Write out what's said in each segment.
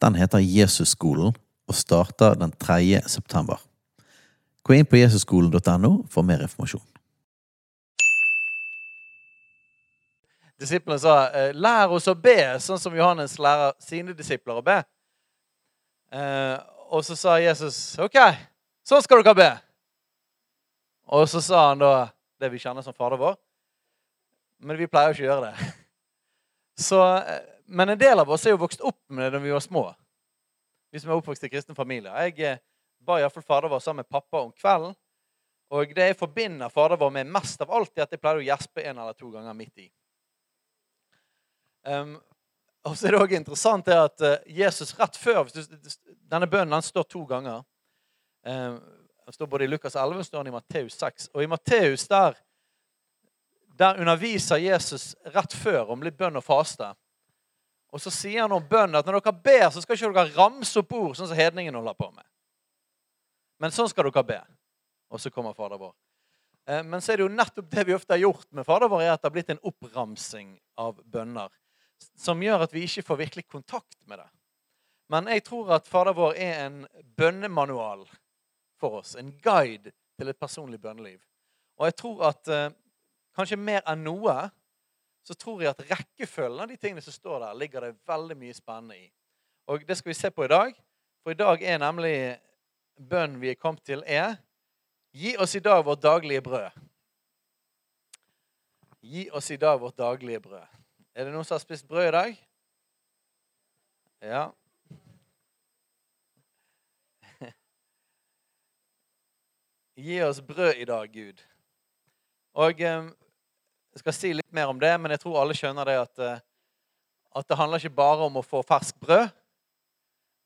Den heter Jesusskolen og starter den 3. september. Gå inn på jesusskolen.no for mer informasjon. Disiplene sa eh, 'lær oss å be', sånn som Johannes lærer sine disipler å be. Eh, og så sa Jesus 'OK, sånn skal dere be'. Og så sa han da det vi kjenner som Fader vår. Men vi pleier jo ikke å gjøre det. Så, eh, men en del av oss er jo vokst opp med det da vi var små. Vi som er oppvokst i kristen familie. Jeg eh, ba iallfall Fader vår sammen med pappa om kvelden. Og det jeg forbinder Fader vår med mest av alt, er at jeg pleier å gjespe en eller to ganger midt i. Um, og så er det også interessant det at uh, Jesus rett før Denne bønnen den står to ganger. Um, den står både i Lukas 11 og i Matteus 6. Og i Matteus der, der underviser Jesus rett før om litt bønn og faste. Og så sier han om bønn at når dere ber, så skal ikke dere ramse opp ord sånn som hedningen holder på med. Men sånn skal dere be. Og så kommer Fader vår. Eh, men så er det jo nettopp det vi ofte har gjort med Fader vår, er at det har blitt en oppramsing av bønner som gjør at vi ikke får virkelig kontakt med det. Men jeg tror at Fader vår er en bønnemanual for oss. En guide til et personlig bønneliv. Og jeg tror at eh, kanskje mer enn noe så tror jeg at rekkefølgen av de tingene som står der, ligger det veldig mye spennende i. Og det skal vi se på i dag. For i dag er nemlig bønnen vi er kommet til, er Gi oss i dag vårt daglige brød. Gi oss i dag vårt daglige brød. Er det noen som har spist brød i dag? Ja. Gi oss brød i dag, Gud. Og eh, Jeg skal si litt mer om det, men jeg tror alle skjønner det at, eh, at det handler ikke bare om å få ferskt brød,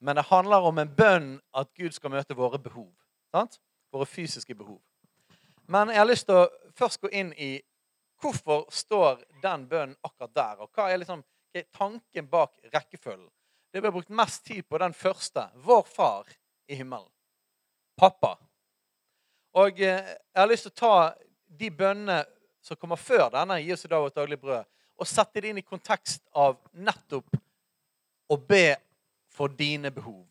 men det handler om en bønn at Gud skal møte våre behov. Sant? Våre fysiske behov. Men jeg har lyst til å først gå inn i hvorfor står den bønnen akkurat der? Og hva er, liksom, hva er tanken bak rekkefølgen? Det ble brukt mest tid på den første. Vår far i himmelen. Pappa. Og eh, jeg har lyst til å ta de bønnene som kommer før denne, gi oss i dag vårt daglige brød, og sette det inn i kontekst av nettopp å be for dine behov.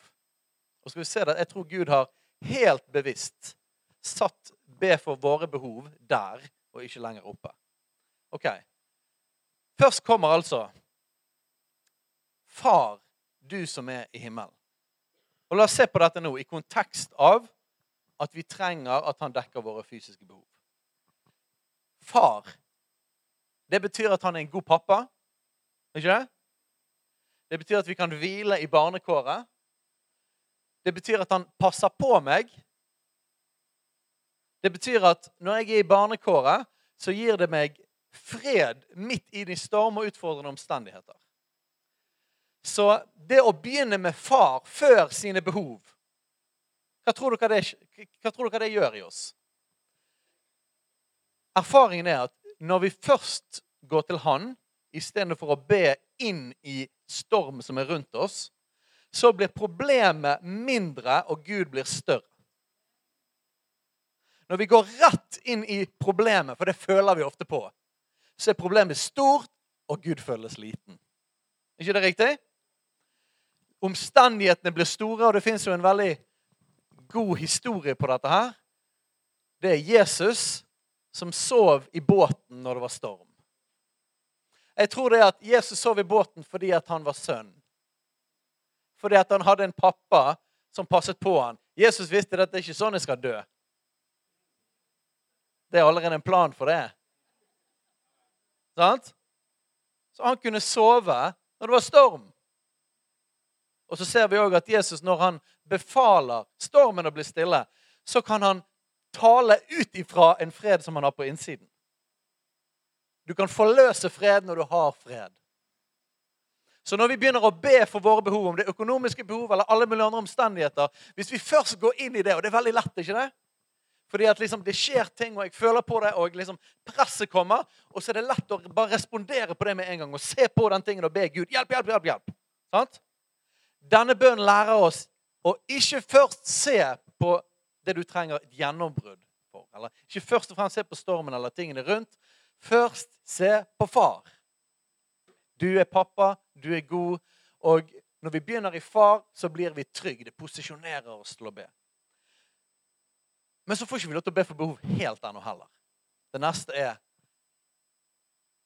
Og skal vi se det, Jeg tror Gud har helt bevisst satt be for våre behov der og ikke lenger oppe. Ok. Først kommer altså Far, du som er i himmelen. Og La oss se på dette nå i kontekst av at vi trenger at han dekker våre fysiske behov. Far. Det betyr at han er en god pappa. Ikke det? Det betyr at vi kan hvile i barnekåret. Det betyr at han passer på meg. Det betyr at når jeg er i barnekåret, så gir det meg fred midt i de storm og utfordrende omstendigheter. Så det å begynne med far før sine behov Hva tror dere det, tror dere det gjør i oss? Erfaringen er at når vi først går til Han istedenfor å be inn i storm som er rundt oss, så blir problemet mindre, og Gud blir større. Når vi går rett inn i problemet, for det føler vi ofte på, så er problemet stort, og Gud føles liten. Er ikke det riktig? Omstendighetene blir store, og det fins jo en veldig god historie på dette her. Det er Jesus som sov i båten når det var storm. Jeg tror det er at Jesus sov i båten fordi at han var sønn. Fordi at han hadde en pappa som passet på han. Jesus visste at det er ikke sånn jeg skal dø. Det er allerede en plan for det. Sant? Så han kunne sove når det var storm. Og så ser vi òg at Jesus, når han befaler stormen å bli stille, så kan han tale ut ifra en fred som han har på innsiden. Du kan forløse fred når du har fred. Så når vi begynner å be for våre behov, om det økonomiske behov eller alle mulige andre omstendigheter Hvis vi først går inn i det, og det er veldig lett, ikke det? Fordi at liksom det skjer ting, og jeg føler på det, og liksom presset kommer. Og så er det lett å bare respondere på det med en gang og se på den tingen og be Gud hjelp, hjelp, hjelp. hjelp. Sant? Denne bønnen lærer oss å ikke først se på det du trenger et gjennombrudd for. Eller ikke først og fremst se på stormen eller tingene rundt. Først se på far. Du er pappa, du er god. Og når vi begynner i far, så blir vi trygge. Det posisjonerer oss til å be. Men så får ikke vi lov til å be for behov helt ennå heller. Det neste er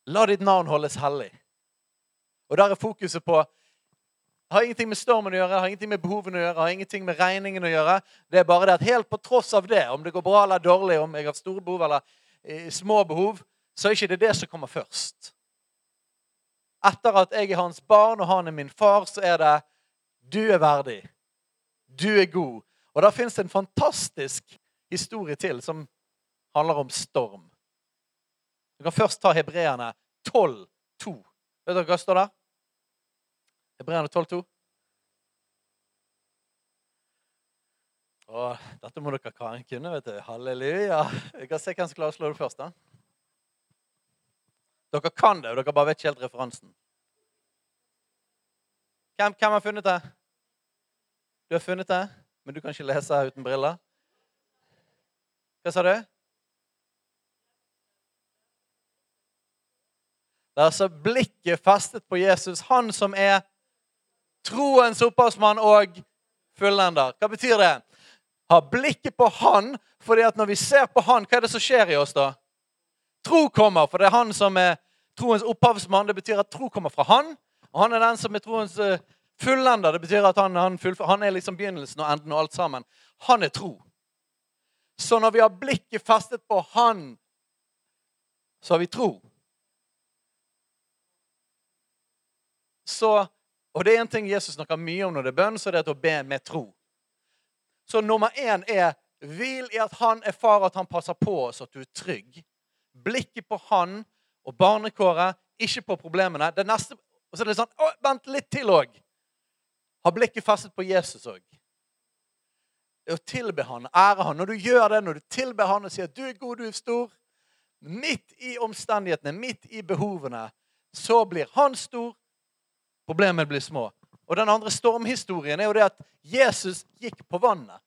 La ditt navn holdes hellig. Og der er fokuset på har ingenting med stormen å gjøre, har ingenting med behovene å gjøre, har ingenting med regningen å gjøre. Det er bare det at helt på tross av det, om det går bra eller dårlig, om jeg har store behov eller eh, små behov, så er ikke det det som kommer først. Etter at jeg er hans barn, og han er min far, så er det du er verdig. Du er god. Og da fins en fantastisk historie til som handler om storm. Vi kan først ta hebreerne 12,2. Vet dere hva står der? Hebreerne 12,2. Og dette må dere kan kunne, vet du. Halleluja. Vi kan se hvem som klarer å slå det først. da. Dere kan det, og dere bare vet ikke helt referansen. Hvem, hvem har funnet det? Du har funnet det, men du kan ikke lese uten briller? Hva sa du? Det er altså blikket festet på Jesus, han som er troens opphavsmann og fullender. Hva betyr det? Ha blikket på han, fordi at når vi ser på han, hva er det som skjer i oss da? Tro kommer, for det er han som er troens opphavsmann. Det betyr at tro kommer fra han, og han er den som er troens eh, fullender. Det betyr at han, han, han er liksom begynnelsen og enden og alt sammen. Han er tro. Så når vi har blikket festet på Han, så har vi tro. Så, og det er en ting Jesus snakker mye om når det er bønn, så det er å be med tro. Så nummer én er hvil i at han er far, at han passer på oss, at du er trygg. Blikket på han og barnekåret, ikke på problemene. Det neste, og så er det sånn å, Vent litt til òg. Ha blikket festet på Jesus òg er å tilbe han, ære han. Når du gjør det, når du tilber han og sier at du er god, du er stor, midt i omstendighetene, midt i behovene, så blir han stor, problemene blir små. Og den andre stormhistorien er jo det at Jesus gikk på vannet.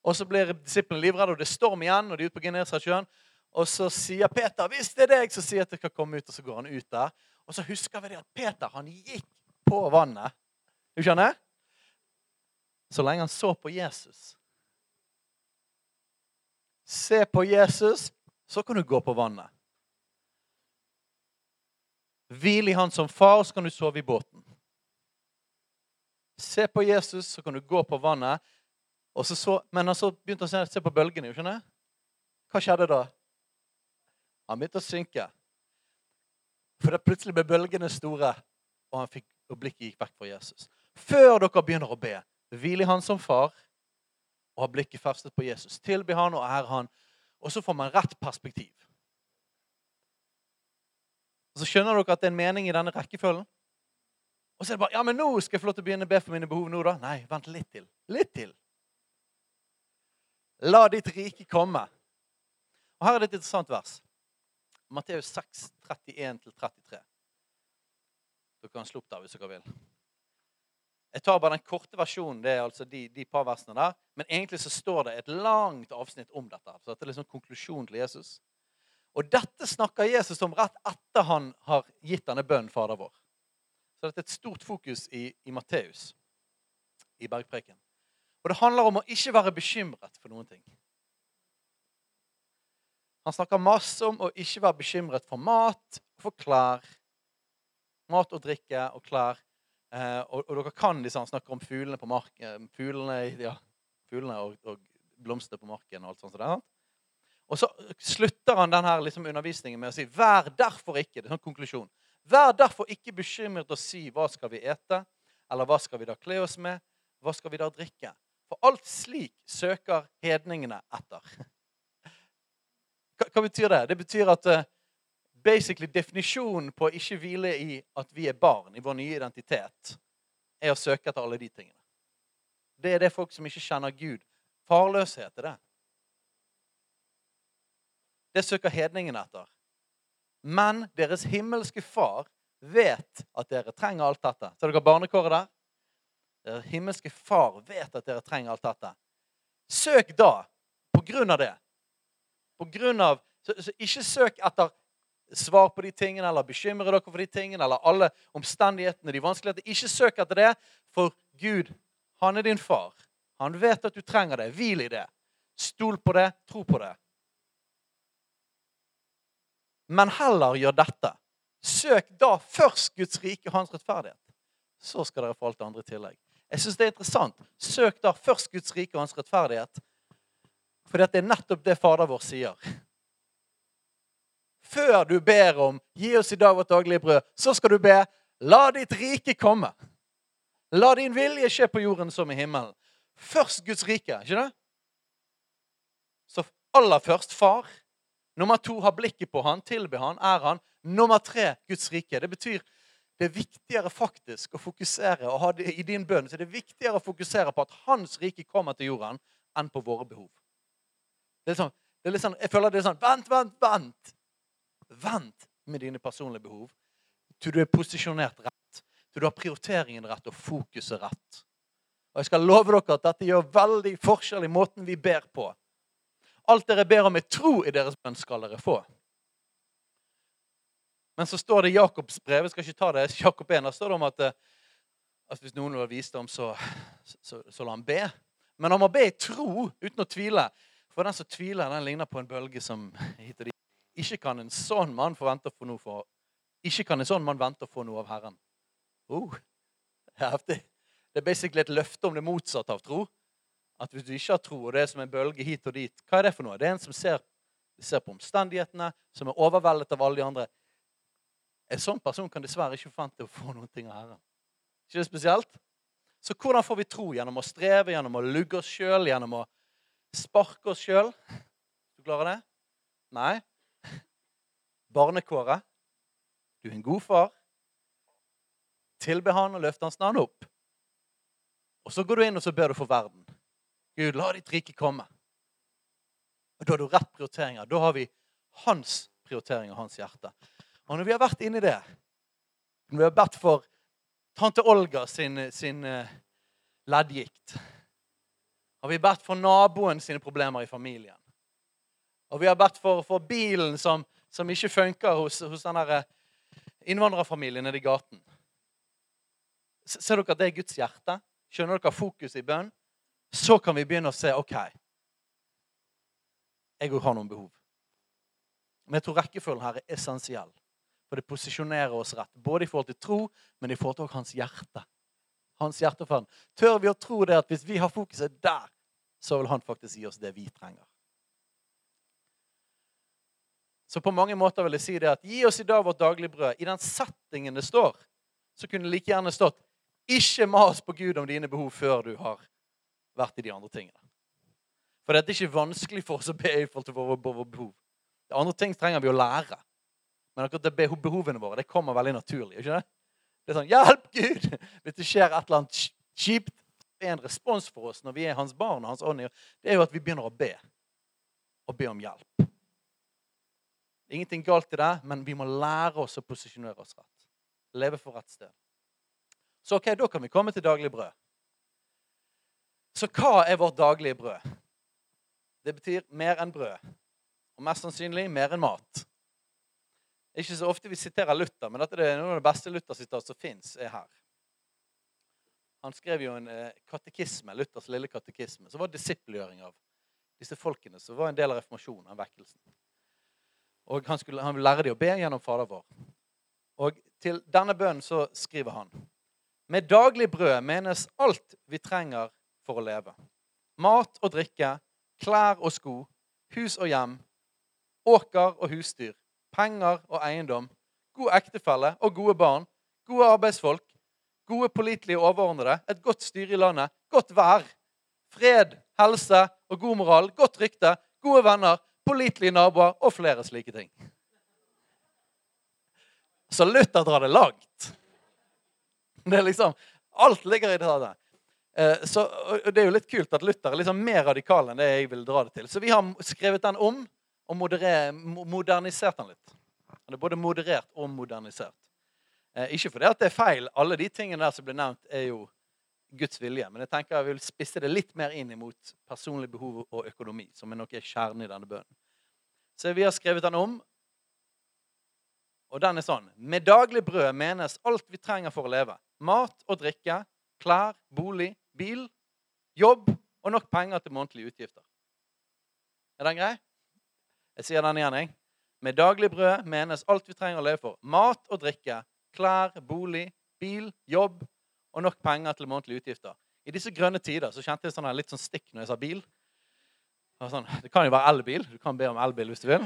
Og så blir disiplene livredde, og det er storm igjen, og de er ute på Genesasjøen. Og så sier Peter, 'Hvis det er deg, så sier at jeg kan komme ut.' Og så går han ut der. Og så husker vi det at Peter han gikk på vannet. Du skjønner? så lenge han så på Jesus. Se på Jesus, så kan du gå på vannet. Hvil i han som far, så kan du sove i båten. Se på Jesus, så kan du gå på vannet. Så så, men han så begynte å se, se på bølgene. skjønner Hva skjedde da? Han begynte å synke. For det plutselig ble bølgene store, og, han fikk, og blikket gikk vekk fra Jesus. Før dere begynner å be, hvil i Han som far og ha blikket festet på Jesus. Tilby Han og ære Han. Og så får man rett perspektiv. Og Så skjønner dere at det er en mening i denne rekkefølgen. Og så er det bare Ja, men nå skal jeg få lov til å begynne å be for mine behov nå, da. Nei, vent litt til. Litt til. La ditt rike komme. Og Her er det et interessant vers. Matteus 6, 31-33. Dere kan slå opp der hvis dere vil. Jeg tar bare den korte versjonen, det er altså de, de par versene der. Men egentlig så står det et langt avsnitt om dette. Så dette er liksom konklusjonen til Jesus. Og dette snakker Jesus om rett etter han har gitt denne bønnen Fader vår. Så dette er et stort fokus i, i Matteus, i bergpreken. Og det handler om å ikke være bekymret for noen ting. Han snakker masse om å ikke være bekymret for mat, for klær. Mat og drikke og klær. Eh, og, og, dere kan liksom snakke om fuglene på marken, fuglene, ja, fuglene og, og blomster på marken og alt sånt. Der. Og så slutter han denne liksom undervisningen med å si Vær derfor ikke det er sånn konklusjon, vær derfor ikke bekymret og si hva skal vi ete, eller hva skal vi da kle oss med, hva skal vi da drikke? For alt slik søker hedningene etter. Hva, betyr det? Det betyr at uh, basically definisjonen på å ikke hvile i at vi er barn, i vår nye identitet, er å søke etter alle de tingene. Det er det folk som ikke kjenner Gud. Farløshet er det. Det søker hedningene etter. Men deres himmelske far vet at dere trenger alt dette. Ser dere barnekåret der? Deres himmelske far vet at dere trenger alt dette. Søk da på grunn av det. På grunn av, så, så Ikke søk etter svar på de tingene eller bekymre dere for de tingene eller alle omstendighetene, de vanskelighetene. Ikke søk etter det, for Gud, han er din far. Han vet at du trenger det. Hvil i det. Stol på det. Tro på det. Men heller gjør dette. Søk da først Guds rike og hans rettferdighet. Så skal dere få alt det andre i tillegg. Jeg syns det er interessant. Søk da først Guds rike og hans rettferdighet. For det er nettopp det Fader vår sier. Før du ber om 'gi oss i dag vårt daglige brød', så skal du be 'la ditt rike komme'. La din vilje skje på jorden som i himmelen. Først Guds rike, ikke det? Så aller først far. Nummer to ha blikket på han, tilbe han, er han. Nummer tre Guds rike. Det betyr det er viktigere faktisk å fokusere og ha det i din bønn, så det er viktigere å fokusere på at hans rike kommer til jorden, enn på våre behov. Det er, sånn, det er litt sånn, jeg føler det er sånn Vent, vent, vent! Vent med dine personlige behov til du er posisjonert rett. Til du har prioriteringen rett og fokuset rett. Og Jeg skal love dere at dette gjør veldig forskjell i måten vi ber på. Alt dere ber om i tro i deres bønn, skal dere få. Men så står det i Jakobs brev jeg skal ikke ta det, Jakob 1, der står det om at, eh, at hvis noen vil ha visdom, så, så, så la han be. Men han må be i tro, uten å tvile. For den som tviler, den ligner på en bølge som hit og dit. Ikke kan en sånn mann forvente å få noe for Ikke kan en sånn mann vente å få noe av Herren. Oh, det er heftig. Det er basically et løfte om det motsatte av tro. At hvis du ikke har tro, og det er som en bølge hit og dit Hva er det for noe? Det er en som ser, ser på omstendighetene, som er overveldet av alle de andre. En sånn person kan dessverre ikke forvente å få noen ting av Herren. Ikke det spesielt? Så hvordan får vi tro? Gjennom å streve, gjennom å lugge oss sjøl, gjennom å sparke oss sjøl? Du klarer det? Nei. Barnekåret. Du er en god far. Tilbe han og løfte hans navn opp. Og så går du inn og så ber du for verden. Gud, la ditt rike komme. Og Da har du rett prioriteringer. Da har vi hans prioritering og hans hjerte. Og når vi har vært inni det, når vi har bedt for tante Olga sin, sin uh, leddgikt Har vi bedt for naboen sine problemer i familien? Og vi har bedt for, for bilen som, som, ikke funker hos, hos den eh, innvandrerfamilien nede i gaten. Ser dere at det er Guds hjerte? Skjønner dere fokuset i bønn? Så kan vi begynne å se OK. Jeg òg har noen behov. Men jeg tror rekkefølgen her er essensiell. For det posisjonerer oss rett. Både i forhold til tro, men i forhold til hans hjerte. Hans hjerte for han. Tør vi å tro det at hvis vi har fokuset der, så vil han faktisk gi oss det vi trenger. Så på mange måter vil jeg si det at gi oss i dag vårt daglige brød. I den settingen det står, så kunne det like gjerne stått ikke mas på Gud om dine behov før du har vært i de andre tingene. For det er ikke vanskelig for oss å be i forhold til våre behov. Det andre ting trenger vi å lære. Men akkurat det behovene våre det kommer veldig naturlig. ikke det? Det er sånn 'Hjelp, Gud!' Hvis det skjer et eller annet kjipt. Det er en respons for oss når vi er hans barn og hans ånd. Det er jo at vi begynner å be. Og be om hjelp. Det er ingenting galt i det, men vi må lære oss å posisjonere oss rett. Leve for rett sted. Så ok, da kan vi komme til daglig brød. Så hva er vårt daglige brød? Det betyr mer enn brød. Og mest sannsynlig mer enn mat. Ikke så ofte vi siterer Luther, men dette er noen av det beste Luther-sitat som fins, er her. Han skrev jo en eh, katekisme, Luthers lille katekisme, som var disippelgjøring av disse folkene som var en del av reformasjonen, av vekkelsen. Og han, skulle, han ville lære dem å be gjennom Fader vår. Og til denne bønnen så skriver han Med daglig brød menes alt vi trenger for å leve. Mat og drikke, klær og sko, hus og hjem, åker og husdyr, penger og eiendom, god ektefelle og gode barn, gode arbeidsfolk, gode pålitelige overordnede, et godt styre i landet, godt vær, fred, helse og god moral, godt rykte, gode venner, pålitelige naboer og flere slike ting. Så Luther drar det langt. Det er liksom Alt ligger i det så, og Det er jo litt kult at Luther er liksom mer radikal enn det jeg vil dra det til. Så vi har skrevet den om og moderer, modernisert den litt. Den er både moderert og modernisert. Eh, ikke fordi at det er feil. Alle de tingene der som ble nevnt, er jo Guds vilje. Men jeg tenker jeg vil spisse det litt mer inn mot personlig behov og økonomi, som er noe kjernen i denne bønnen. Så vi har skrevet den om, og den er sånn Med daglig brød menes alt vi trenger for å leve. Mat og drikke, klær, bolig, bil, jobb og nok penger til månedlige utgifter. Er den grei? Jeg sier den igjen, jeg. Med daglig brød menes alt vi trenger å leve for. Mat og drikke, klær, bolig, bil, jobb og nok penger til månedlige utgifter. I disse grønne tider så kjente jeg sånn litt sånn stikk når jeg sa bil. Det, sånn, det kan jo være elbil. Du kan be om elbil hvis du vil.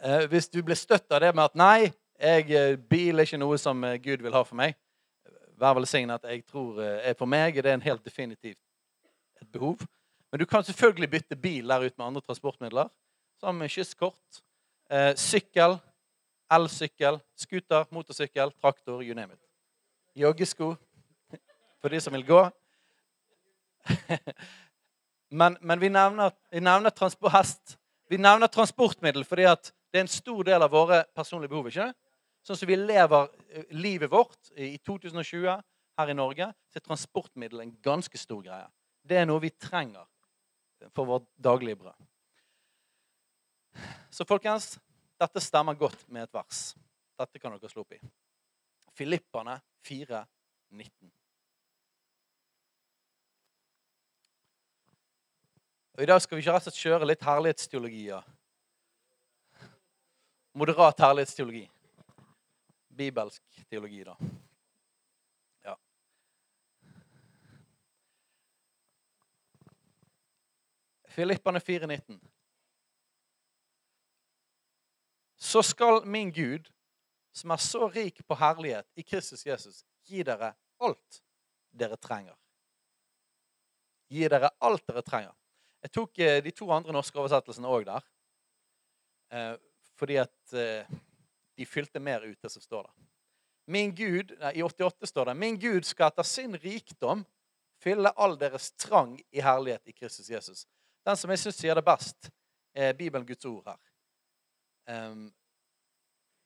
Eh, hvis du blir støtt av det med at 'nei, jeg, eh, bil er ikke noe som eh, Gud vil ha for meg', vær velsignet at jeg tror er for meg det er en helt definitivt et behov. Men du kan selvfølgelig bytte bil der ut med andre transportmidler, som kysskort, eh, sykkel, elsykkel, scooter, motorsykkel, traktor, you name it. Joggesko for de som vil gå. men, men, vi nevner, vi nevner hest. Vi nevner transportmiddel fordi det er en stor del av våre personlige behov. ikke Sånn som vi lever eh, livet vårt i 2020 her i Norge, så er transportmiddel en ganske stor greie. Det er noe vi trenger for vårt daglige brød. Så folkens, dette stemmer godt med et vers. Dette kan dere slå opp i. Filippane 4, 19. Og I dag skal vi ikke rett og slett kjøre litt herlighetsteologier Moderat herlighetsteologi. Bibelsk teologi, da. Ja. Filippane 4,19. Så skal min Gud, som er så rik på herlighet i Kristus Jesus, gi dere alt dere trenger. Gi dere alt dere trenger. Jeg tok eh, de to andre norske oversettelsene òg der. Eh, fordi at eh, de fylte mer ute, det som står der. Min Gud, nei, I 88 står det Min Gud skal etter sin rikdom fylle all deres trang i herlighet i Kristus Jesus. Den som jeg syns sier det best, er Bibelen Guds ord her. Um,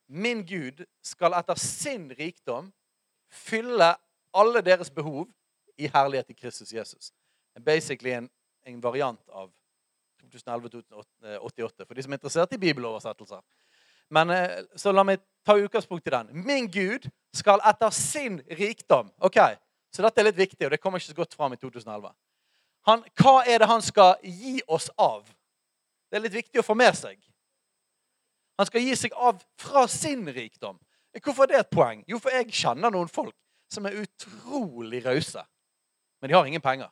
min Gud skal etter sin rikdom fylle alle deres behov i herlighet i Kristus Jesus. Basically en, en variant av 2011-2088, for de som er interessert i bibeloversettelser. Men eh, Så la meg ta utgangspunkt i den. Min Gud skal etter sin rikdom Ok, Så dette er litt viktig, og det kommer ikke så godt fram i 2011. Han, hva er det han skal gi oss av? Det er litt viktig å få med seg. Han skal gi seg av fra sin rikdom. Hvorfor er det et poeng? Jo, for jeg kjenner noen folk som er utrolig rause, men de har ingen penger.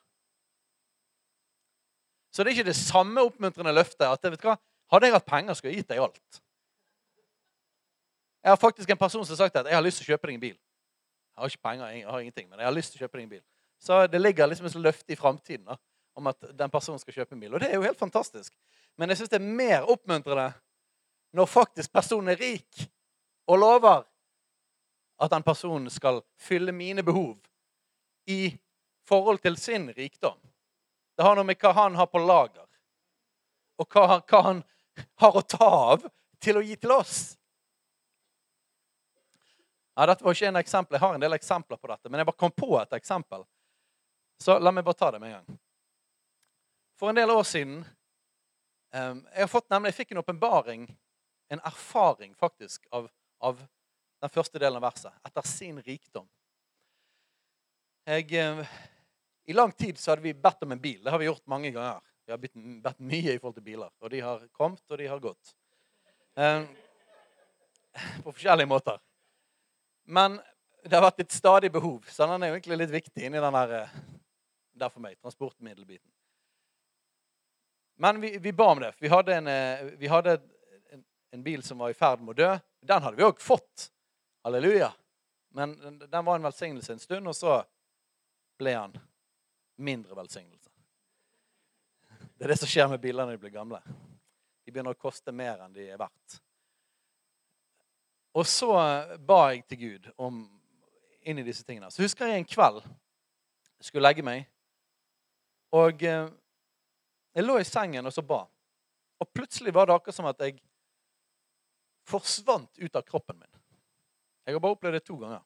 Så det er ikke det samme oppmuntrende løftet at vet hva, hadde jeg hatt penger, skulle jeg gitt deg alt. Jeg har faktisk en person som har sagt at jeg har lyst til å kjøpe deg en bil. Jeg har ikke penger, jeg har ingenting, men jeg har lyst til å kjøpe deg en bil. Så det ligger liksom et løfte i framtiden om at den personen skal kjøpe en bil. Og det er jo helt fantastisk. Men jeg syns det er mer oppmuntrende når faktisk personen er rik og lover at den personen skal fylle mine behov i forhold til sin rikdom. Det har noe med hva han har på lager, og hva hva han har å ta av til å gi til oss. Ja, dette var ikke en eksempel. Jeg har en del eksempler på dette, men jeg bare kom på et eksempel. Så la meg bare ta det med en gang. For en del år siden um, Jeg fått nemlig, jeg fikk en åpenbaring, en erfaring faktisk, av, av, den første delen av verset. Etter sin rikdom. Jeg... Um, i lang tid så hadde vi bedt om en bil. Det har vi gjort mange ganger. Vi har bedt mye i forhold til biler. Og de har kommet, og de har gått. Eh, på forskjellige måter. Men det har vært et stadig behov, så den er egentlig litt viktig inni den der, eh, der for meg. Transportmiddelbiten. Men vi, vi, ba om det. Vi hadde, en, eh, vi hadde en, bil som var i ferd med å dø. Den hadde vi òg fått. Halleluja. Men den var en velsignelse en stund, og så ble han mindre velsignelse. Det er det som skjer med bilene når de blir gamle. De begynner å koste mer enn de er verdt. Og så ba jeg til Gud om inn i disse tingene. Så husker jeg en kveld jeg skulle legge meg. Og eh, jeg lå i sengen og så ba. Og plutselig var det akkurat som at jeg forsvant ut av kroppen min. Jeg har bare opplevd det to ganger.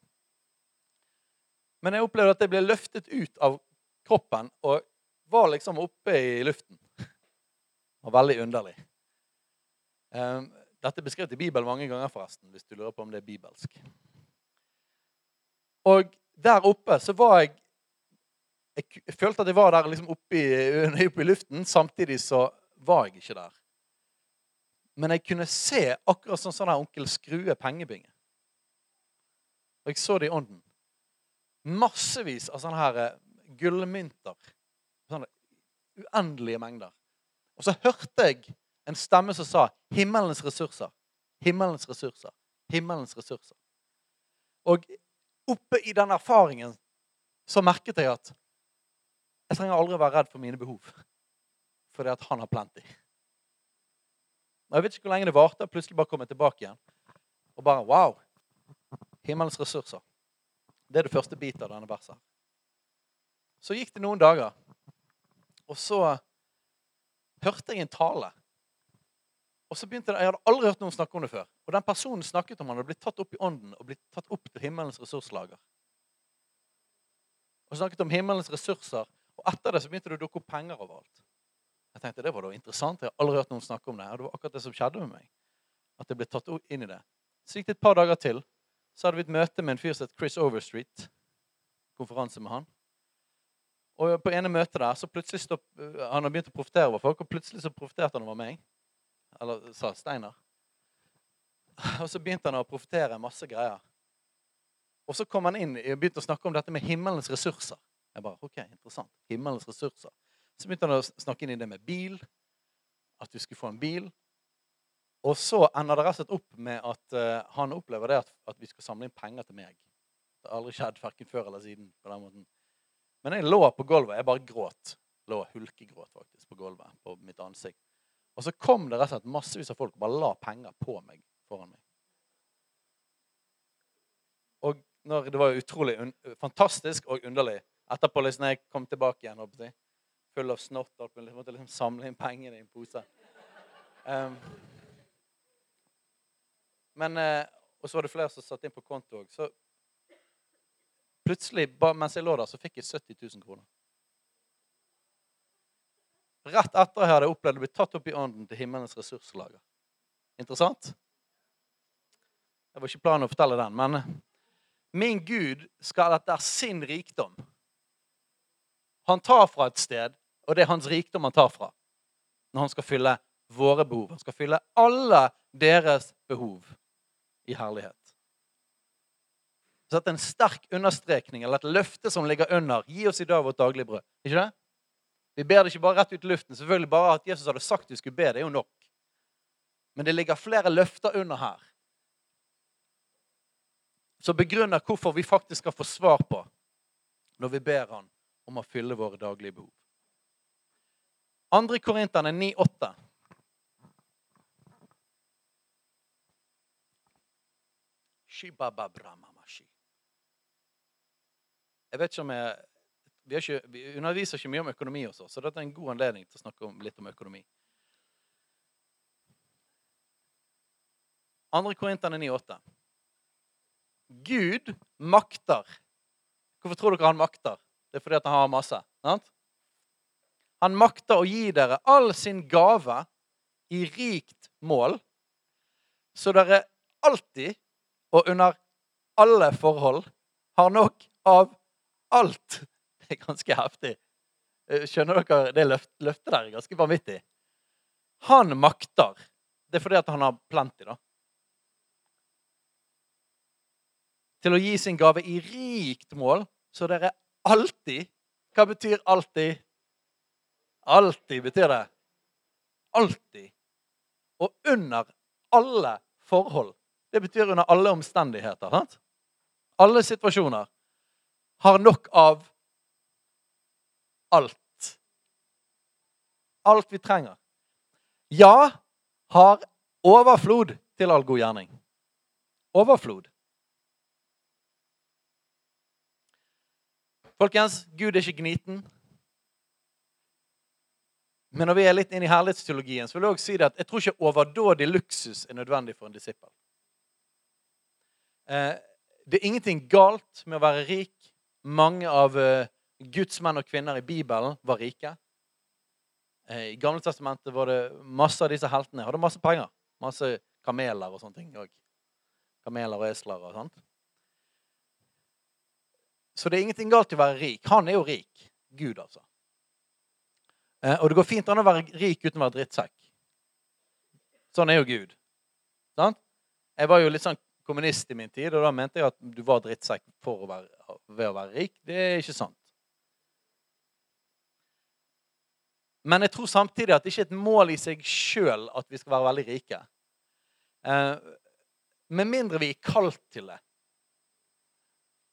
Men jeg opplevde at jeg ble løftet ut av kroppen og var liksom oppe i luften. Det var veldig underlig. Dette er beskrevet i Bibelen mange ganger, forresten, hvis du lurer på om det er bibelsk. Og der oppe så var jeg Jeg følte at jeg var der liksom oppe i, oppe i luften. Samtidig så var jeg ikke der. Men jeg kunne se akkurat som sånn onkel Skrue pengebinge. Og jeg så det i ånden. Massevis av sånne her eh, gullmynter. Sånne uendelige mengder. Og så hørte jeg en stemme som sa 'Himmelens ressurser'. Himmelens ressurser. Himmelens ressurser. Og oppe i den erfaringen så merket jeg at jeg trenger aldri være redd for mine behov. Fordi at han har plenty. Og Jeg vet ikke hvor lenge det varte. Plutselig bare kom jeg tilbake igjen. Og bare Wow! Himmelens ressurser. Det er det første biten av denne verset. Så gikk det noen dager, og så hørte jeg en tale og så begynte det, Jeg hadde aldri hørt noen snakke om det før. Og den personen snakket om han hadde blitt tatt opp i ånden og blitt tatt opp til himmelens ressurslager. Og snakket om himmelens ressurser. Og etter det så begynte det å dukke opp penger overalt. Jeg tenkte det var da interessant. Jeg har aldri hørt noen snakke om det. Og det var akkurat det som skjedde med meg. At jeg ble tatt inn i det. Så gikk det et par dager til. Så hadde vi et møte med en fyr som het Chris Overstreet. Konferanse med han. Og på ene møtet der så plutselig stopp, Han hadde begynt å profetere over folk, og plutselig så profeterte han over meg. Eller sa Steinar. Og så begynte han å profetere masse greier. Og så kom han inn og begynte å snakke om dette med himmelens ressurser. Jeg bare, ok, interessant. Himmelens ressurser. Så begynte han å snakke inn i det med bil. At vi skulle få en bil. Og så ender det rett og slett opp med at uh, han opplever det at, at, vi skal samle inn penger til meg. Det har aldri skjedd verken før eller siden. på den måten. Men jeg lå på gulvet. Jeg bare gråt. Lå hulkegråt faktisk på gulvet på mitt ansikt. Og så kom det rett og slett massevis av folk og bare la penger på meg foran meg. Og det var utrolig fantastisk og underlig etterpå, liksom, jeg kom tilbake igjen jeg, full av snott og alt, måtte liksom samle inn pengene i en pose um, Men uh, Og så var det flere som satte inn på konto òg. Så plutselig, mens jeg lå der, så fikk jeg 70 000 kroner. Rett etter jeg hadde opplevd å bli tatt opp i ånden til himmelens ressurslager. Interessant? Det var ikke planen å fortelle den, men min Gud skal etter sin rikdom Han tar fra et sted, og det er hans rikdom han tar fra når han skal fylle våre behov. Han skal fylle alle deres behov i herlighet. Så er en sterk understrekning eller et løfte som ligger under. Gi oss i dag vårt daglige brød. Ikke det? Vi ber det ikke bare rett ut i luften. Selvfølgelig Bare at Jesus hadde sagt vi skulle be, det er jo nok. Men det ligger flere løfter under her som begrunner hvorfor vi faktisk skal få svar på når vi ber Han om å fylle våre daglige behov. 2. Korinterne 9,8. Jeg vet ikke om jeg vi, ikke, vi, underviser ikke mye om økonomi også, så dette er en god anledning til å snakke om, litt om økonomi. 2. Korinterne 9,8. Gud makter. Hvorfor tror dere han makter? Det er fordi han har masse. Sant? Han makter å gi dere all sin gave i rikt mål, så dere alltid og under alle forhold har nok av alt er ganske heftig. Eh, skjønner dere? Det løftet der er ganske vanvittig. Han makter. Det er fordi at han har plenty, da. Til å gi sin gave i rikt mål, så dere alltid Hva betyr alltid? Alltid betyr det. Alltid. Og under alle forhold. Det betyr under alle omstendigheter. Sant? Alle situasjoner har nok av alt. Alt vi trenger. Ja har overflod til all god gjerning. overflod. Folkens, Gud er ikke gniten. Men når vi er litt inne i herlighetsteologien, så vil jeg også si det at jeg tror ikke overdådig luksus er nødvendig for en disippel. Eh, det er ingenting galt med å være rik. Mange av eh, Guds menn og kvinner i Bibelen var rike. Eh, I Gamle testamentet var det masse av disse heltene hadde masse penger. Masse kameler og sånne ting òg. Kameler og esler og sånt. Så det er ingenting galt i å være rik. Han er jo rik. Gud, altså. Eh, og det går fint an å være rik uten å være drittsekk. Sånn er jo Gud. Sant? Jeg var jo litt sånn kommunist i min tid, og da mente jeg at du var drittsekk å være, ved å være rik. Det er ikke sant. Men jeg tror samtidig at det ikke er et mål i seg sjøl at vi skal være veldig rike. Eh, med mindre vi er kalt til det.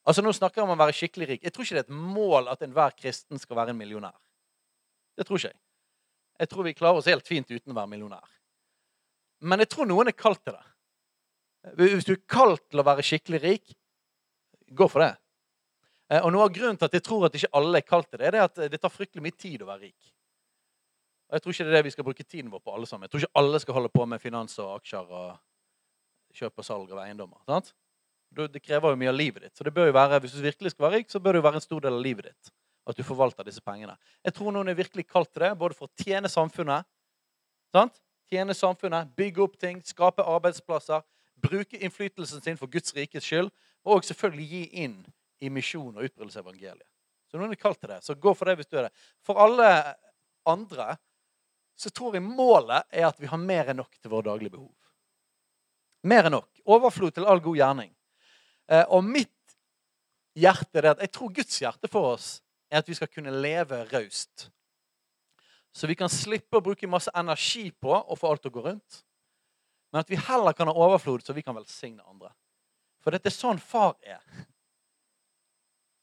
Altså Nå snakker jeg om å være skikkelig rik. Jeg tror ikke det er et mål at enhver kristen skal være en millionær. Det tror ikke jeg. Jeg tror vi klarer oss helt fint uten å være millionær. Men jeg tror noen er kalt til det. Hvis du er kalt til å være skikkelig rik, gå for det. Eh, og Noe av grunnen til at jeg tror at ikke alle er kalt til det, er at det tar fryktelig mye tid å være rik. Og Jeg tror ikke det er det vi skal bruke tiden vår på alle sammen. Jeg tror ikke alle skal holde på med finans og aksjer og kjøp og salg av eiendommer. sant? Det krever jo mye av livet ditt. Så det bør jo være, Hvis du virkelig skal være rik, så bør det jo være en stor del av livet ditt. At du forvalter disse pengene. Jeg tror noen er virkelig kalt til det, både for å tjene samfunnet, sant? tjene samfunnet, bygge opp ting, skape arbeidsplasser, bruke innflytelsen sin for Guds rikes skyld, og selvfølgelig gi inn i misjon og utbredelse av evangeliet. Så noen er kalt til det. Så gå for det hvis du er det. For alle andre så tror jeg målet er at vi har mer enn nok til våre daglige behov. Mer enn nok. Overflod til all god gjerning. Eh, og mitt hjerte er at jeg tror Guds hjerte for oss er at vi skal kunne leve raust. Så vi kan slippe å bruke masse energi på å få alt til å gå rundt. Men at vi heller kan ha overflod, så vi kan velsigne andre. For dette er sånn far er.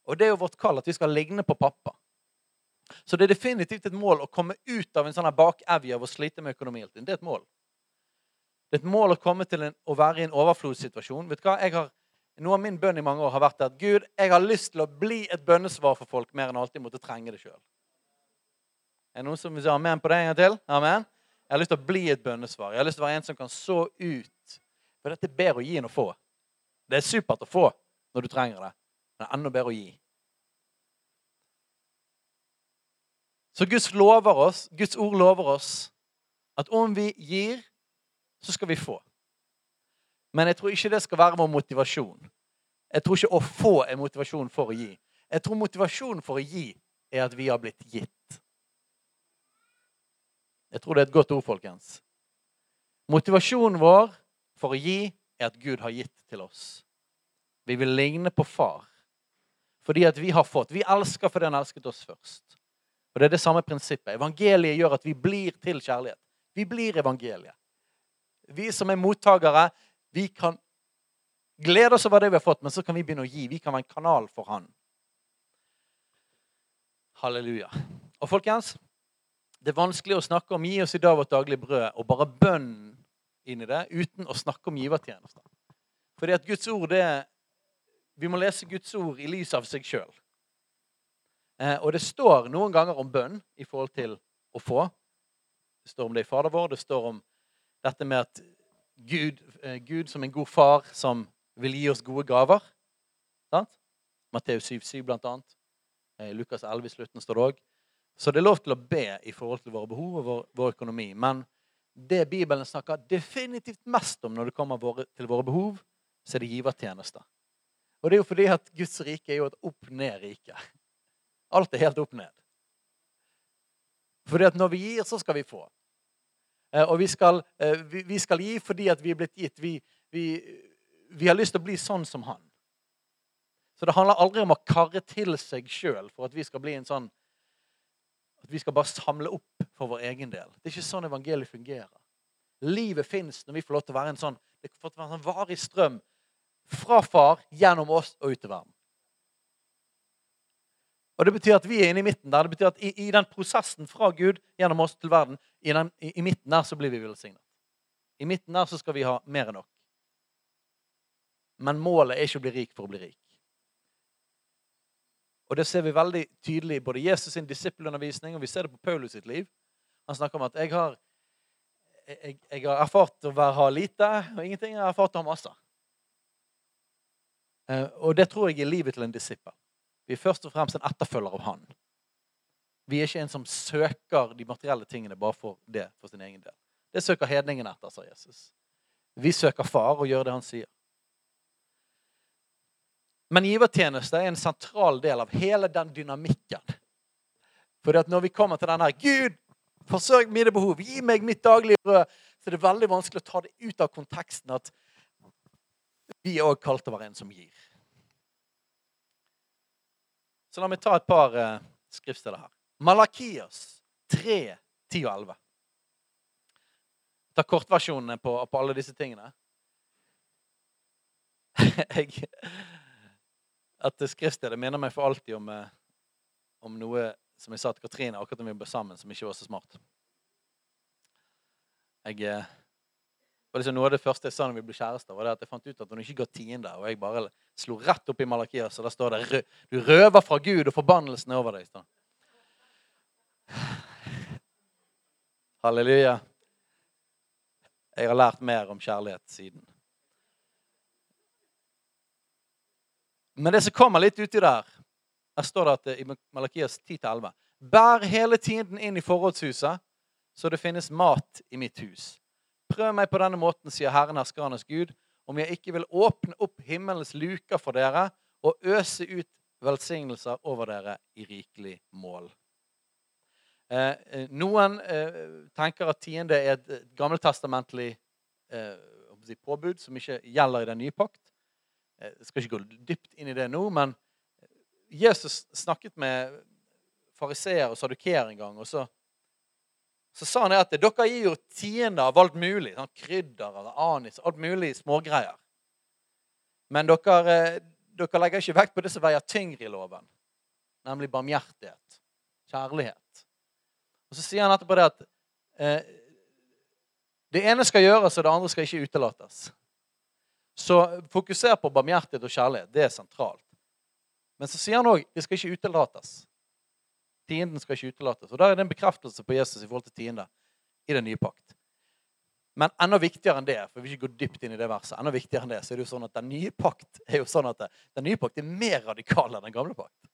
Og det er jo vårt kall at vi skal ligne på pappa. Så det er definitivt et mål å komme ut av en sånn bakevje av å slite med økonomien. Det er et mål. Det er et mål å komme til en, å være i en overflodssituasjon. Vet du hva? Har, noe av min bønn i mange år har vært at Gud, jeg har lyst til å bli et bønnesvar for folk mer enn alltid måtte trenge det sjøl. Er det noen som vil si amen på det en gang til? Amen? Jeg har lyst til å bli et bønnesvar. Jeg har lyst til å være en som kan så ut. For dette er bedre å gi enn å få. Det er supert å få når du trenger det, men det er enda bedre å gi. Så Guds, oss, Guds ord lover oss at om vi gir, så skal vi få. Men jeg tror ikke det skal være vår motivasjon. Jeg tror ikke å få er motivasjon for å gi. Jeg tror motivasjonen for å gi er at vi har blitt gitt. Jeg tror det er et godt ord, folkens. Motivasjonen vår for å gi er at Gud har gitt til oss. Vi vil ligne på far fordi at vi har fått. Vi elsker fordi han elsket oss først. Og det er det samme prinsippet. Evangeliet gjør at vi blir til kjærlighet. Vi blir evangeliet. Vi som er mottakere, vi kan glede oss over det vi har fått, men så kan vi begynne å gi. Vi kan være en kanal for Han. Halleluja. Og folkens, det er vanskelig å snakke om 'gi oss i dag vårt daglige brød' og bare bønn inn i det uten å snakke om givertjenester. Fordi at Guds ord, det Vi må lese Guds ord i lys av seg sjøl. Eh, og det står noen ganger om bønn i forhold til å få. Det står om det i Fader vår. Det står om dette med at Gud, eh, Gud som en god far som vil gi oss gode gaver. Matteus 7,7 blant annet. I Lukas 11 i slutten står det òg. Så det er lov til å be i forhold til våre behov og vår, vår økonomi. Men det Bibelen snakker definitivt mest om når det kommer våre, til våre behov, så er det givertjenester. Og det er jo fordi at Guds rike er jo et opp-ned-rike. Alt er helt opp ned. Fordi at når vi gir, så skal vi få. Eh, og vi skal, eh, vi skal gi fordi at vi er blitt gitt. Vi, vi, vi, har lyst til å bli sånn som han. Så det handler aldri om å karre til seg sjøl for at vi skal bli en sånn At vi skal bare samle opp for vår egen del. Det er ikke sånn evangeliet fungerer. Livet fins når vi får lov til å være en sånn det får være en sånn varig strøm fra far gjennom oss og ut til verden. Og Det betyr at vi er inne i midten der. Det betyr at i, i den prosessen fra Gud gjennom oss til verden, i, den, i, i midten der så blir vi velsignet. I midten der så skal vi ha mer enn nok. Men målet er ikke å bli rik for å bli rik. Og det ser vi veldig tydelig i både Jesus sin disippelundervisning, og vi ser det på Paulus sitt liv. Han snakker om at jeg har, jeg, jeg har erfart å være, ha lite og ingenting. Jeg har erfart å ha masse. Eh, og det tror jeg er livet til en disippel. Vi er først og fremst en etterfølger av han. Vi er ikke en som søker de materielle tingene bare for det, for sin egen del. Det søker hedningen etter, sa Jesus. Vi søker far og gjør det han sier. Men givertjeneste er en sentral del av hele den dynamikken. For når vi kommer til denne Gud, forsørg mine behov, gi meg mitt daglige brød, så er det veldig vanskelig å ta det ut av konteksten at vi òg kalt til å være en som gir. Så la meg ta et par uh, skriftsteder her. Malakias 3, 10 og 11. Ta kortversjonene på, på alle disse tingene. jeg at skriftstedet minner meg for alltid om, eh, om, noe som jeg sa til Katrine akkurat da vi ble sammen, som ikke var så smart. Jeg, var liksom Noe av det første jeg sa når vi ble kjærester, var det at jeg fant ut at hun ikke ga tiende. Og jeg bare slo rett opp i Malakias, og der står det 'Du røver fra Gud, og forbannelsen er over deg'. Står. Halleluja. Jeg har lært mer om kjærlighet siden. Men det som kommer litt uti der Her står det at i Malakias 10-11 Bær hele tiden inn i forrådshuset, så det finnes mat i mitt hus. Prøv meg på denne måten, sier Herren herskernes Gud, om jeg ikke vil åpne opp himmelens luker for dere og øse ut velsignelser over dere i rikelig mål. Eh, eh noen eh, tenker at tiende er et gammeltestamentlig eh, påbud som ikke gjelder i den nye pakt. Jeg skal ikke gå dypt inn i det nå, men Jesus snakket med fariseer og sadukeer en gang. og så, så sa han at dere gir jo tiender av alt mulig. Sånn krydder eller anis, alt mulig smågreier. Men dere, eh, dere legger ikke vekt på det som veier tyngre i loven, nemlig barmhjertighet, kjærlighet. Og så sier han etterpå det at eh, det ene skal gjøres, og det andre skal ikke utelates. Så fokuser på barmhjertighet og kjærlighet. Det er sentralt. Men så sier han òg det skal ikke utelates. Tienden skal ikke utelates. Og Der er det en bekreftelse på Jesus i forhold til tiende i den nye pakt. Men enda viktigere enn det, for vi ikke gå dypt inn i det verset, enda viktigere enn det, så er det jo sånn at den nye pakt er jo sånn at den nye pakt er mer radikal enn den gamle pakt.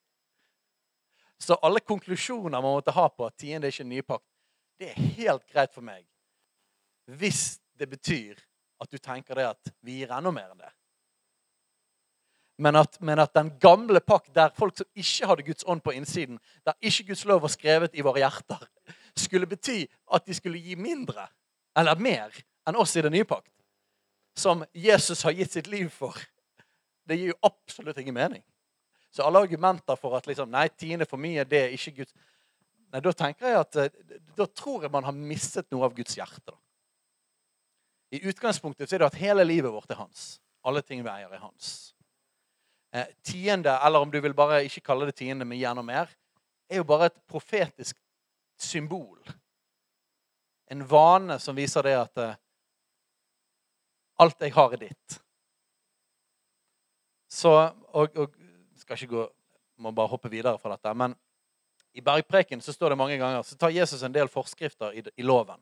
Så alle konklusjoner man måtte ha på at tiende er ikke en ny pakt, det er helt greit for meg hvis det betyr at du tenker det at vi gir enda mer enn det. Men at, men at, den gamle pakt, der folk som ikke hadde Guds ånd på innsiden, der ikke Guds lov var skrevet i våre hjerter, skulle bety at de skulle gi mindre, eller mer, enn oss i den nye pakt. Som Jesus har gitt sitt liv for. Det gir jo absolutt ingen mening. Så alle argumenter for at liksom, nei, tiende for mye, det er ikke Guds Nei, Da tenker jeg at, eh, da tror jeg man har mistet noe av Guds hjerte. da. I utgangspunktet så er det at hele livet vårt er hans. Alle ting vi eier, er hans. Eh, tiende, eller om du vil bare ikke kalle det tiende, men gjerne mer, er jo bare et profetisk symbol. En vane som viser det at eh, alt jeg har, er ditt. Så og, og skal ikke gå Må bare hoppe videre fra dette. Men i Bergpreken så står det mange ganger så tar Jesus en del forskrifter i, i loven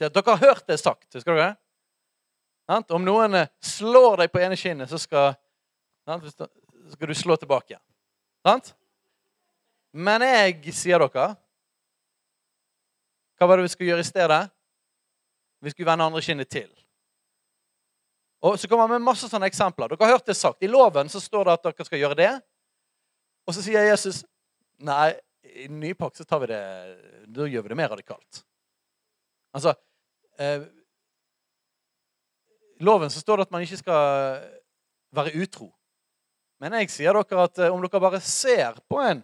sier at dere har hørt det sagt. Husker dere det? Om noen eh, slår deg på ene kinnet, så skal, så skal du slå tilbake. Sant? Men jeg sier dere Hva var det vi skulle gjøre i stedet? Vi skulle vende andre kinnet til. Og Så kommer han med masse sånne eksempler. Dere har hørt det sagt. I loven så står det at dere skal gjøre det. Og så sier Jesus nei, i den nye pakt så tar vi det, da gjør vi det mer radikalt. Altså eh, loven så står det at man ikke skal være utro. Men jeg sier dere at eh, om dere bare ser på en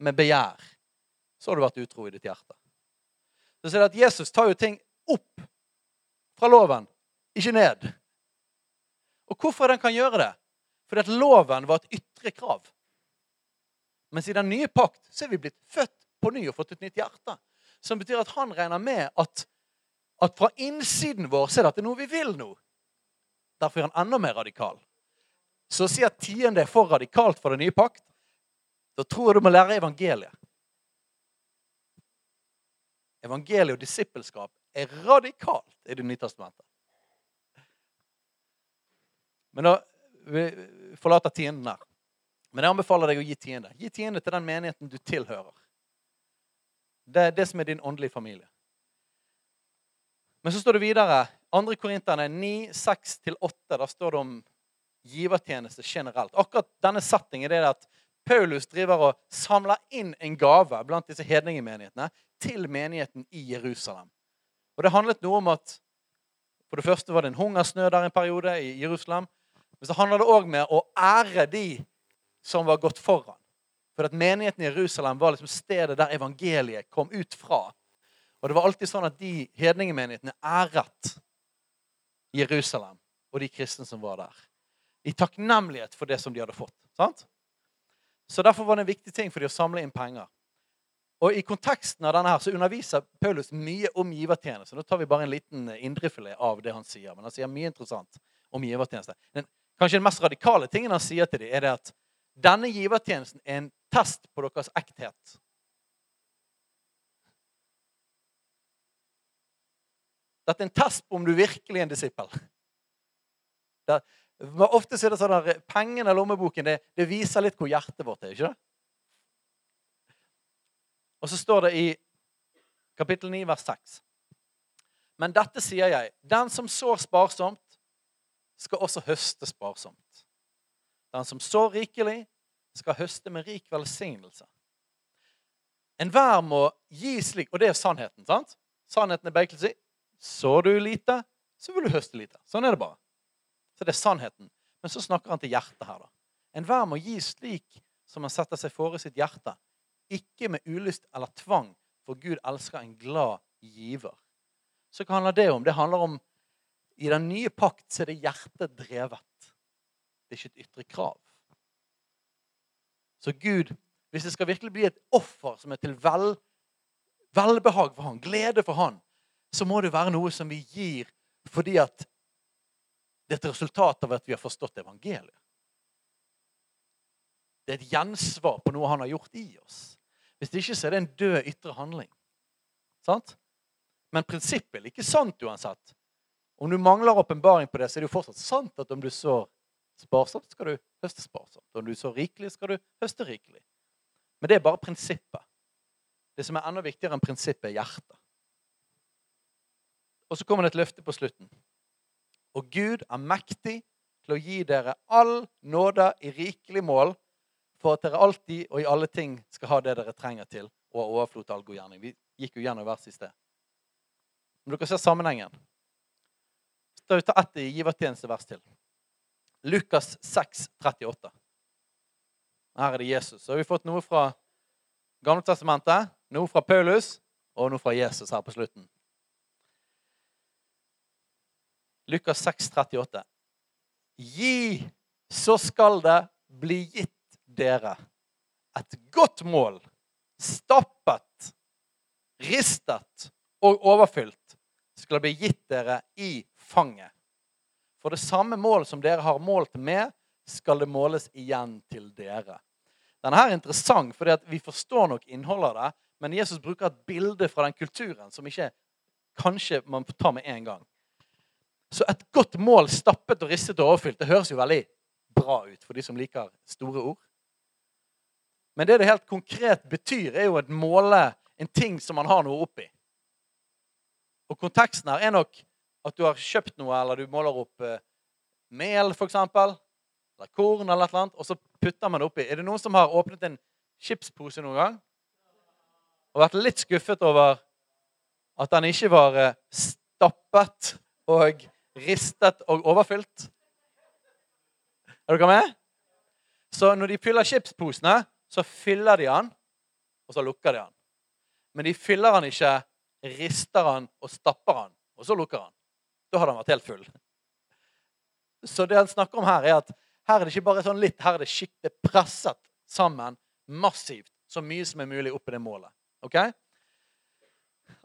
med begjær, så har du vært utro i ditt hjerte. Så ser det at Jesus tar jo ting opp fra loven, ikke ned. Og hvorfor den kan gjøre det? Fordi at loven var et ytre krav. Mens i den nye pakt så er vi blitt født på ny og fått et nytt hjerte. Som betyr at han regner med at at fra innsiden vår så er dette noe vi vil nå. Derfor er han enda mer radikal. Så å si at tiende er for radikalt for den nye pakt, da tror jeg du må lære evangeliet. Evangeliet og disippelskap er radikalt i Det nye testamentet. Men da vi forlater tienden her. Men jeg anbefaler deg å gi tiende. Gi tiende til den menigheten du tilhører. Det er det som er din åndelige familie. Men så står det videre, 2. Korinterne 9, 6-8, der står det om givertjeneste generelt. Akkurat denne settingen er det at Paulus driver og samler inn en gave blant disse hedningemenighetene til menigheten i Jerusalem. Og Det handlet noe om at for det første var det en hungersnød der en periode i Jerusalem. Men så handler det òg med å ære de som var gått foran. For at menigheten i Jerusalem var liksom stedet der evangeliet kom ut fra. Og det var alltid sånn at de hedningemenighetene æret Jerusalem og de kristne som var der. I takknemlighet for det som de hadde fått. sant? Så Derfor var det en viktig ting for de å samle inn penger. Og I konteksten av denne her så underviser Paulus mye om givertjeneste. Nå tar vi bare en liten indrefilet av det han sier. Men han sier mye interessant om givertjeneste. Den, kanskje den mest radikale tingen han sier til dem, er det at denne givertjenesten er en test på deres ekthet. Dette er en test på om du virkelig er en disippel. Det, ofte er det sånn at Pengene i lommeboken det, det, viser litt hvor hjertet vårt er. ikke det? Og så står det i kapittel 9, vers 6. Men dette sier jeg. Den som sår sparsomt, skal også høste sparsomt. Den som sår rikelig, skal høste med rik velsignelse. Enhver må gi slik Og det er sannheten. sant? Sannheten er begge si. Sår du lite, så vil du høste lite. Sånn er det bare. Så det er sannheten. Men så snakker han til hjertet her, da. Enhver må gi slik som han setter seg for i sitt hjerte. Ikke med ulyst eller tvang, for Gud elsker en glad giver. Så hva handler det om? Det handler om I den nye pakt så er det hjertet drevet. Det er ikke et ytre krav. Så Gud, hvis det skal virkelig bli et offer som er til vel, velbehag for han, glede for han, så må det være noe som vi gir fordi at det er et resultat av at vi har forstått evangeliet. Det er et gjensvar på noe han har gjort i oss. Hvis det ikke så er det en død ytre handling. Sant? Men prinsippet er like sant uansett. Om du mangler åpenbaring på det, så er det jo fortsatt sant at om du sår sparsomt, skal du høste sparsomt. Om du sår rikelig, skal du høste rikelig. Men det er bare prinsippet. Det som er enda viktigere enn prinsippet, er hjertet. Og så kommer det et løfte på slutten. Og Gud er mektig til å gi dere all nåde i rikelig mål, for at dere alltid og i alle ting skal ha det dere trenger til, og ha overflod til all god gjerning. Vi gikk jo gjennom vers i sted. Om dere ser sammenhengen Så vi ta ett i givertjenestevers til. Lukas 6, 38. Her er det Jesus. Så har vi fått noe fra Gamle testamentet, noe fra Paulus og noe fra Jesus her på slutten. Lukas 6, 38. Gi, så skal det bli gitt dere et godt mål, stappet, ristet og overfylt, skal bli gitt dere i fanget. For det samme mål som dere har målt med, skal det måles igjen til dere. Denne her er interessant, for vi forstår nok innholdet av det, men Jesus bruker et bilde fra den kulturen som ikke kanskje man tar med en gang. Så et godt mål stappet og ristet og overfylt, det høres jo veldig bra ut for de som liker store ord. Men det det helt konkret betyr, er jo et måle en ting som man har noe oppi. Og konteksten her er nok at du har kjøpt noe, eller du måler opp eh, mel, f.eks., eller korn, eller annet, og så putter man det oppi. Er det noen som har åpnet en chipspose noen gang? Og vært litt skuffet over at den ikke var eh, stappet og ristet og overfylt. Er dere med? Så når de fyller chipsposene, så fyller de den, og så lukker de den. Men de fyller den ikke, rister den og stapper den, og så lukker den. Da har den vært helt full. Så det han snakker om her, er at her er det ikke bare sånn litt, her er det skikkelig presset sammen massivt. Så mye som er mulig opp i det målet. Ok?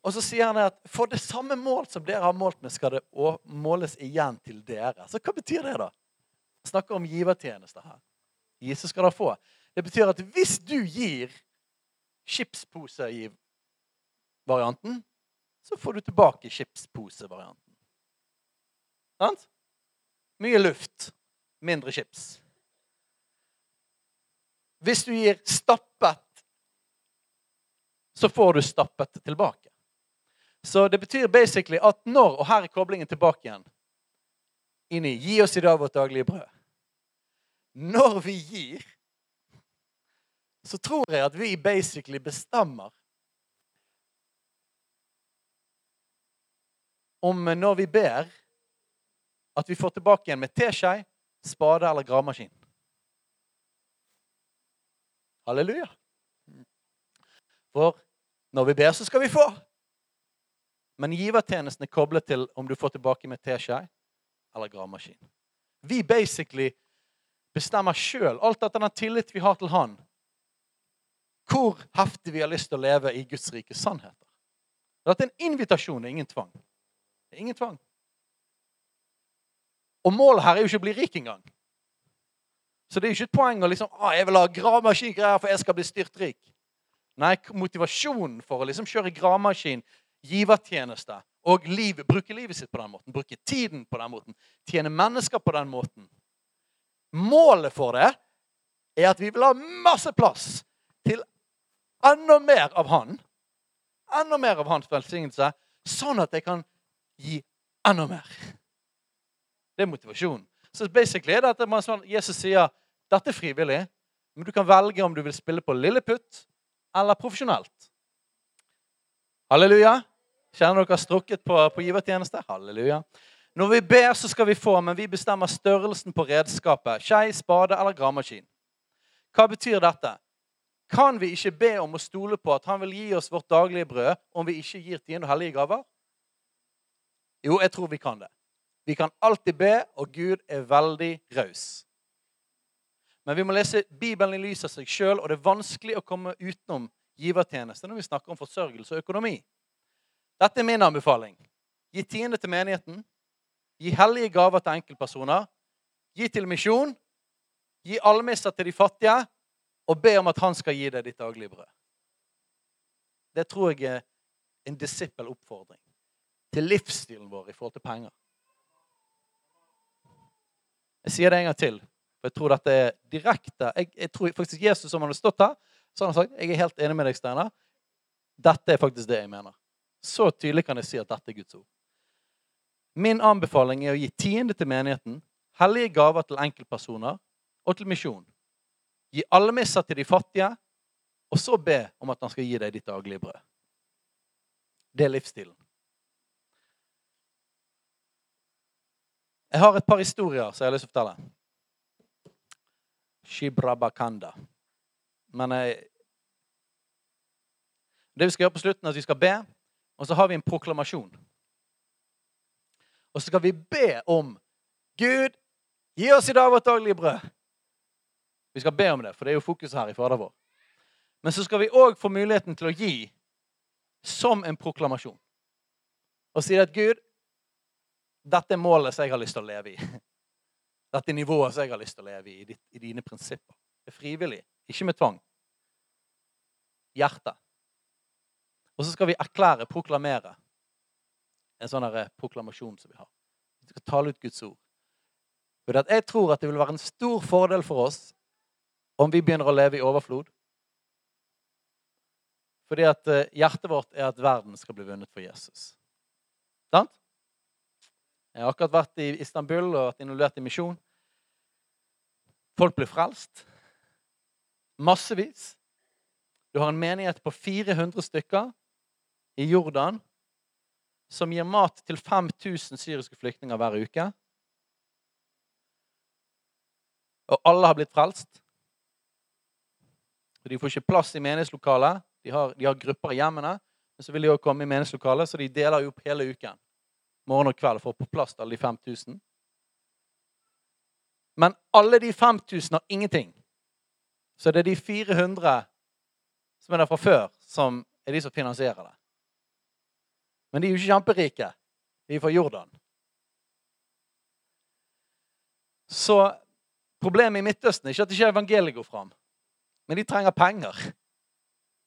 Og så sier han at for det samme mål som dere har målt med, skal det måles igjen til dere. Så hva betyr det, da? Jeg snakker om givertjenester her. Jesus skal da få. Det betyr at hvis du gir chipsposevarianten, så får du tilbake chipsposevarianten. Sant? Mye luft, mindre chips. Hvis du gir stappet, så får du stappet tilbake. Så det betyr basically at når Og her er koblingen tilbake igjen. Inn i Gi oss i dag vårt daglige brød. Når vi gir, så tror jeg at vi basically bestemmer om når vi ber, at vi får tilbake igjen med teskje, spade eller gravemaskin. Halleluja. For når vi ber, så skal vi få. Men givertjenesten er koblet til om du får tilbake med teskje eller gravemaskin. Vi basically bestemmer sjøl, alt etter den tillit vi har til Han, hvor heftig vi har lyst til å leve i Guds rike sannheter. Dette er en invitasjon, det er ingen tvang. Det er ingen tvang. Og målet her er jo ikke å bli rik engang. Så det er jo ikke et poeng å liksom, ah, jeg vil ha gravemaskin, for jeg skal bli styrtrik. Nei, motivasjonen for å liksom kjøre gravemaskin, givertjeneste og livet, bruke livet sitt på den måten, bruke tiden på den måten, tjene mennesker på den måten Målet for det er at vi vil ha masse plass til enda mer av Han. Enda mer av Hans velsignelse, sånn at jeg kan gi enda mer. Det er motivasjonen. Så basically er det at sånn, Jesus sier dette er frivillig, men du kan velge om du vil spille på lilleputt eller profesjonelt. Halleluja. Kjenner dere strukket på, på givertjeneste? Halleluja. Når vi ber, så skal vi få, men vi bestemmer størrelsen på redskapet. Skei, spade eller gravemaskin. Hva betyr dette? Kan vi ikke be om å stole på at han vil gi oss vårt daglige brød om vi ikke gir tiende og hellige gaver? Jo, jeg tror vi kan det. Vi kan alltid be, og Gud er veldig raus. Men vi må lese Bibelen i lys av seg sjøl, og det er vanskelig å komme utenom givertjeneste når vi snakker om forsørgelse og økonomi. Dette er min anbefaling. Gi tiende til menigheten. Gi hellige gaver til enkeltpersoner. Gi til misjon. Gi almisser til de fattige. Og be om at han skal gi deg ditt daglige brød. Det tror jeg er en disippel-oppfordring til livsstilen vår i forhold til penger. Jeg sier det en gang til, for jeg tror dette er direkte Jeg, jeg tror faktisk Jesus, som han har stått her, så han har sagt jeg er helt enig med deg, Steinar. Dette er faktisk det jeg mener. Så tydelig kan jeg si at dette er Guds ord. Min anbefaling er å gi tiende til menigheten, hellige gaver til enkeltpersoner og til misjon. Gi almisser til de fattige, og så be om at han skal gi deg ditt daglige brød. Det er livsstilen. Jeg har et par historier som jeg har lyst til å fortelle. Shibrabakanda. Men jeg, Det vi skal gjøre på slutten, er at vi skal be, og så har vi en proklamasjon. Og så skal vi be om Gud, gi oss i dag vårt daglige brød. Vi skal be om det, for det er jo fokuset her i Fader vår. Men så skal vi òg få muligheten til å gi som en proklamasjon. Og si at Gud, dette er målet som jeg har lyst til å leve i. Dette er nivået som jeg har lyst til å leve i, i, dine prinsipper. Det er frivillig, ikke med tvang. Hjertet. Og så skal vi erklære, proklamere, en sånn eh, proklamasjon som vi har. Vi skal tale ut Guds ord. For jeg tror at det vil være en stor fordel for oss om vi begynner å leve i overflod. Fordi at eh, hjertet vårt er at verden skal bli vunnet for Jesus. Sant? Jeg har akkurat vært i Istanbul og vært involvert i misjon. Folk blir frelst. Massevis. Du har en menighet på 400 stykker i Jordan som gir mat til 5000 syriske flyktninger hver uke. Og alle har blitt frelst. De får ikke plass i menighetslokalet. De har, de har grupper i hjemmene. Men så vil de også komme i menighetslokalet, så de deler jo opp hele uken. Morgen og kveld for å få plass til alle de 5000. Men alle de 5000 har ingenting. Så det er de 400 som er der fra før, som er de som finansierer det. Men de er jo ikke kjemperike. De er fra Jordan. Så Problemet i Midtøsten er ikke at ikke evangeliet går fram. Men de trenger penger.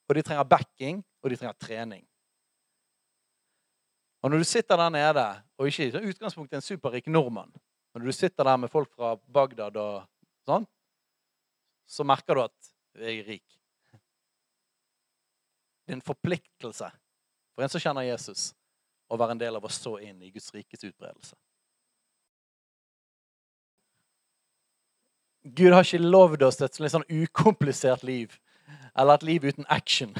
Og de trenger backing, og de trenger trening. Og når du sitter der nede, og ikke i utgangspunktet en superrik nordmann Men Når du sitter der med folk fra Bagdad og sånn, så merker du at jeg er rik. Det er en forpliktelse for en som kjenner Jesus, å være en del av å så inn i Guds rikes utbredelse. Gud har ikke lovd oss et litt sånn ukomplisert liv eller et liv uten action.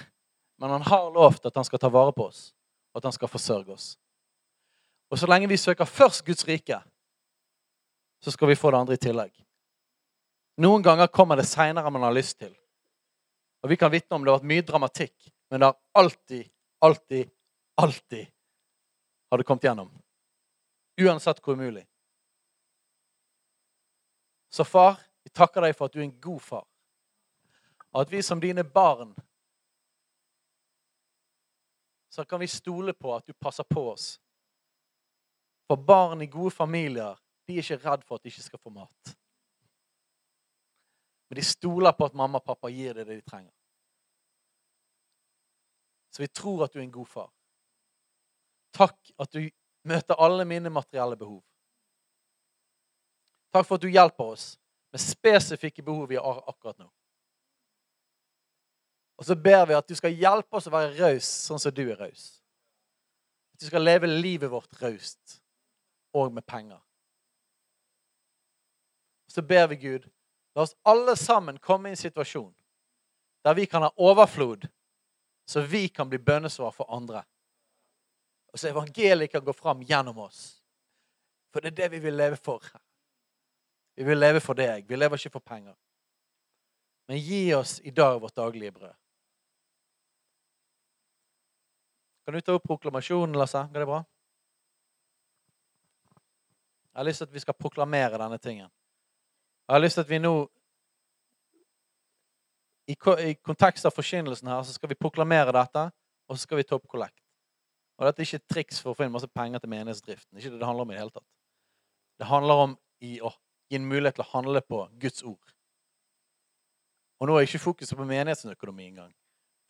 Men han har lovt at han skal ta vare på oss, og at han skal forsørge oss. Og så lenge vi søker først Guds rike, så skal vi få det andre i tillegg. Noen ganger kommer det seinere enn man har lyst til. Og vi kan vitne om det har vært mye dramatikk, men det har alltid, alltid, alltid har det kommet gjennom. Uansett hvor umulig. Så far, vi takker deg for at du er en god far. Og at vi som dine barn så kan vi stole på at du passer på oss. For barn i gode familier de er ikke redd for at de ikke skal få mat. Men de stoler på at mamma og pappa gir deg det de trenger. Så vi tror at du er en god far. Takk at du møter alle mine materielle behov. Takk for at du hjelper oss med spesifikke behov vi har akkurat nå. Og så ber vi at du skal hjelpe oss å være raus sånn som du er raus. At du skal leve livet vårt raust og med penger. Og Så ber vi Gud, la oss alle sammen komme i en situasjon der vi kan ha overflod, så vi kan bli bønnesvar for andre. Og så evangeliet kan gå fram gjennom oss. For det er det vi vil leve for. Vi vil leve for deg. Vi lever ikke for penger. Men gi oss i dag vårt daglige brød. Kan du ta opp proklamasjonen, Lasse? Går det bra? Jeg har lyst til at vi skal proklamere denne tingen. Jeg har lyst til at vi nå I kontekst av forkynnelsen her så skal vi proklamere dette, og så skal vi ta opp kollekt. Og Dette er ikke et triks for å få inn masse penger til menighetsdriften. Det er Ikke det det handler om i Det hele tatt. Det handler om i å gi en mulighet til å handle på Guds ord. Og nå er ikke fokuset på menighetsøkonomi engang.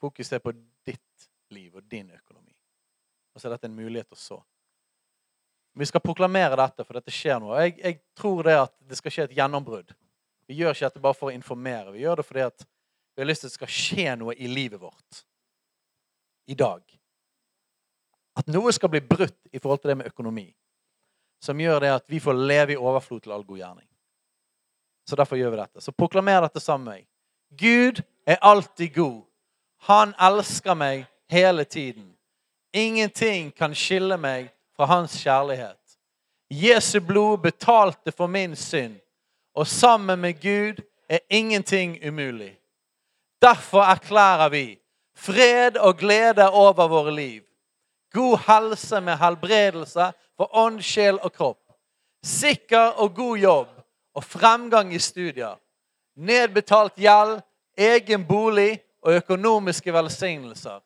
Fokuset er på ditt liv og din økonomi. Og så er dette en mulighet å så. Vi skal proklamere dette, for dette skjer noe. Jeg, jeg tror det at det skal skje et gjennombrudd. Vi gjør ikke dette bare for å informere. Vi gjør det fordi at vi har lyst til at det skal skje noe i livet vårt i dag. At noe skal bli brutt i forhold til det med økonomi. Som gjør det at vi får leve i overflod til all god gjerning. Så derfor gjør vi dette. Så proklamer dette sammen med meg. Gud er alltid god. Han elsker meg hele tiden. Ingenting kan skille meg fra hans kjærlighet. Jesu blod betalte for min synd, og sammen med Gud er ingenting umulig. Derfor erklærer vi fred og glede over våre liv. God helse med helbredelse for ånd, sjel og kropp. Sikker og god jobb og fremgang i studier. Nedbetalt gjeld, egen bolig og økonomiske velsignelser.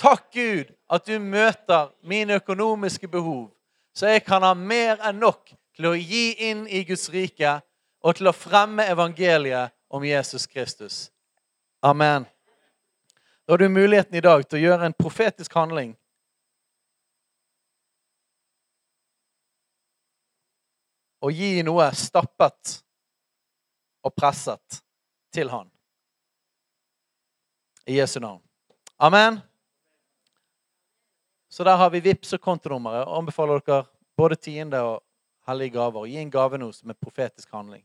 Takk, Gud, at du møter mine økonomiske behov, så jeg kan ha mer enn nok til å gi inn i Guds rike og til å fremme evangeliet om Jesus Kristus. Amen. Da har du muligheten i dag til å gjøre en profetisk handling. Og gi noe stappet og presset til Han. I Jesu navn. Amen. Så der har vi VIPS og kontonummeret. Anbefaler dere både tiende og hellige gaver. Gi en gave nå som er profetisk handling.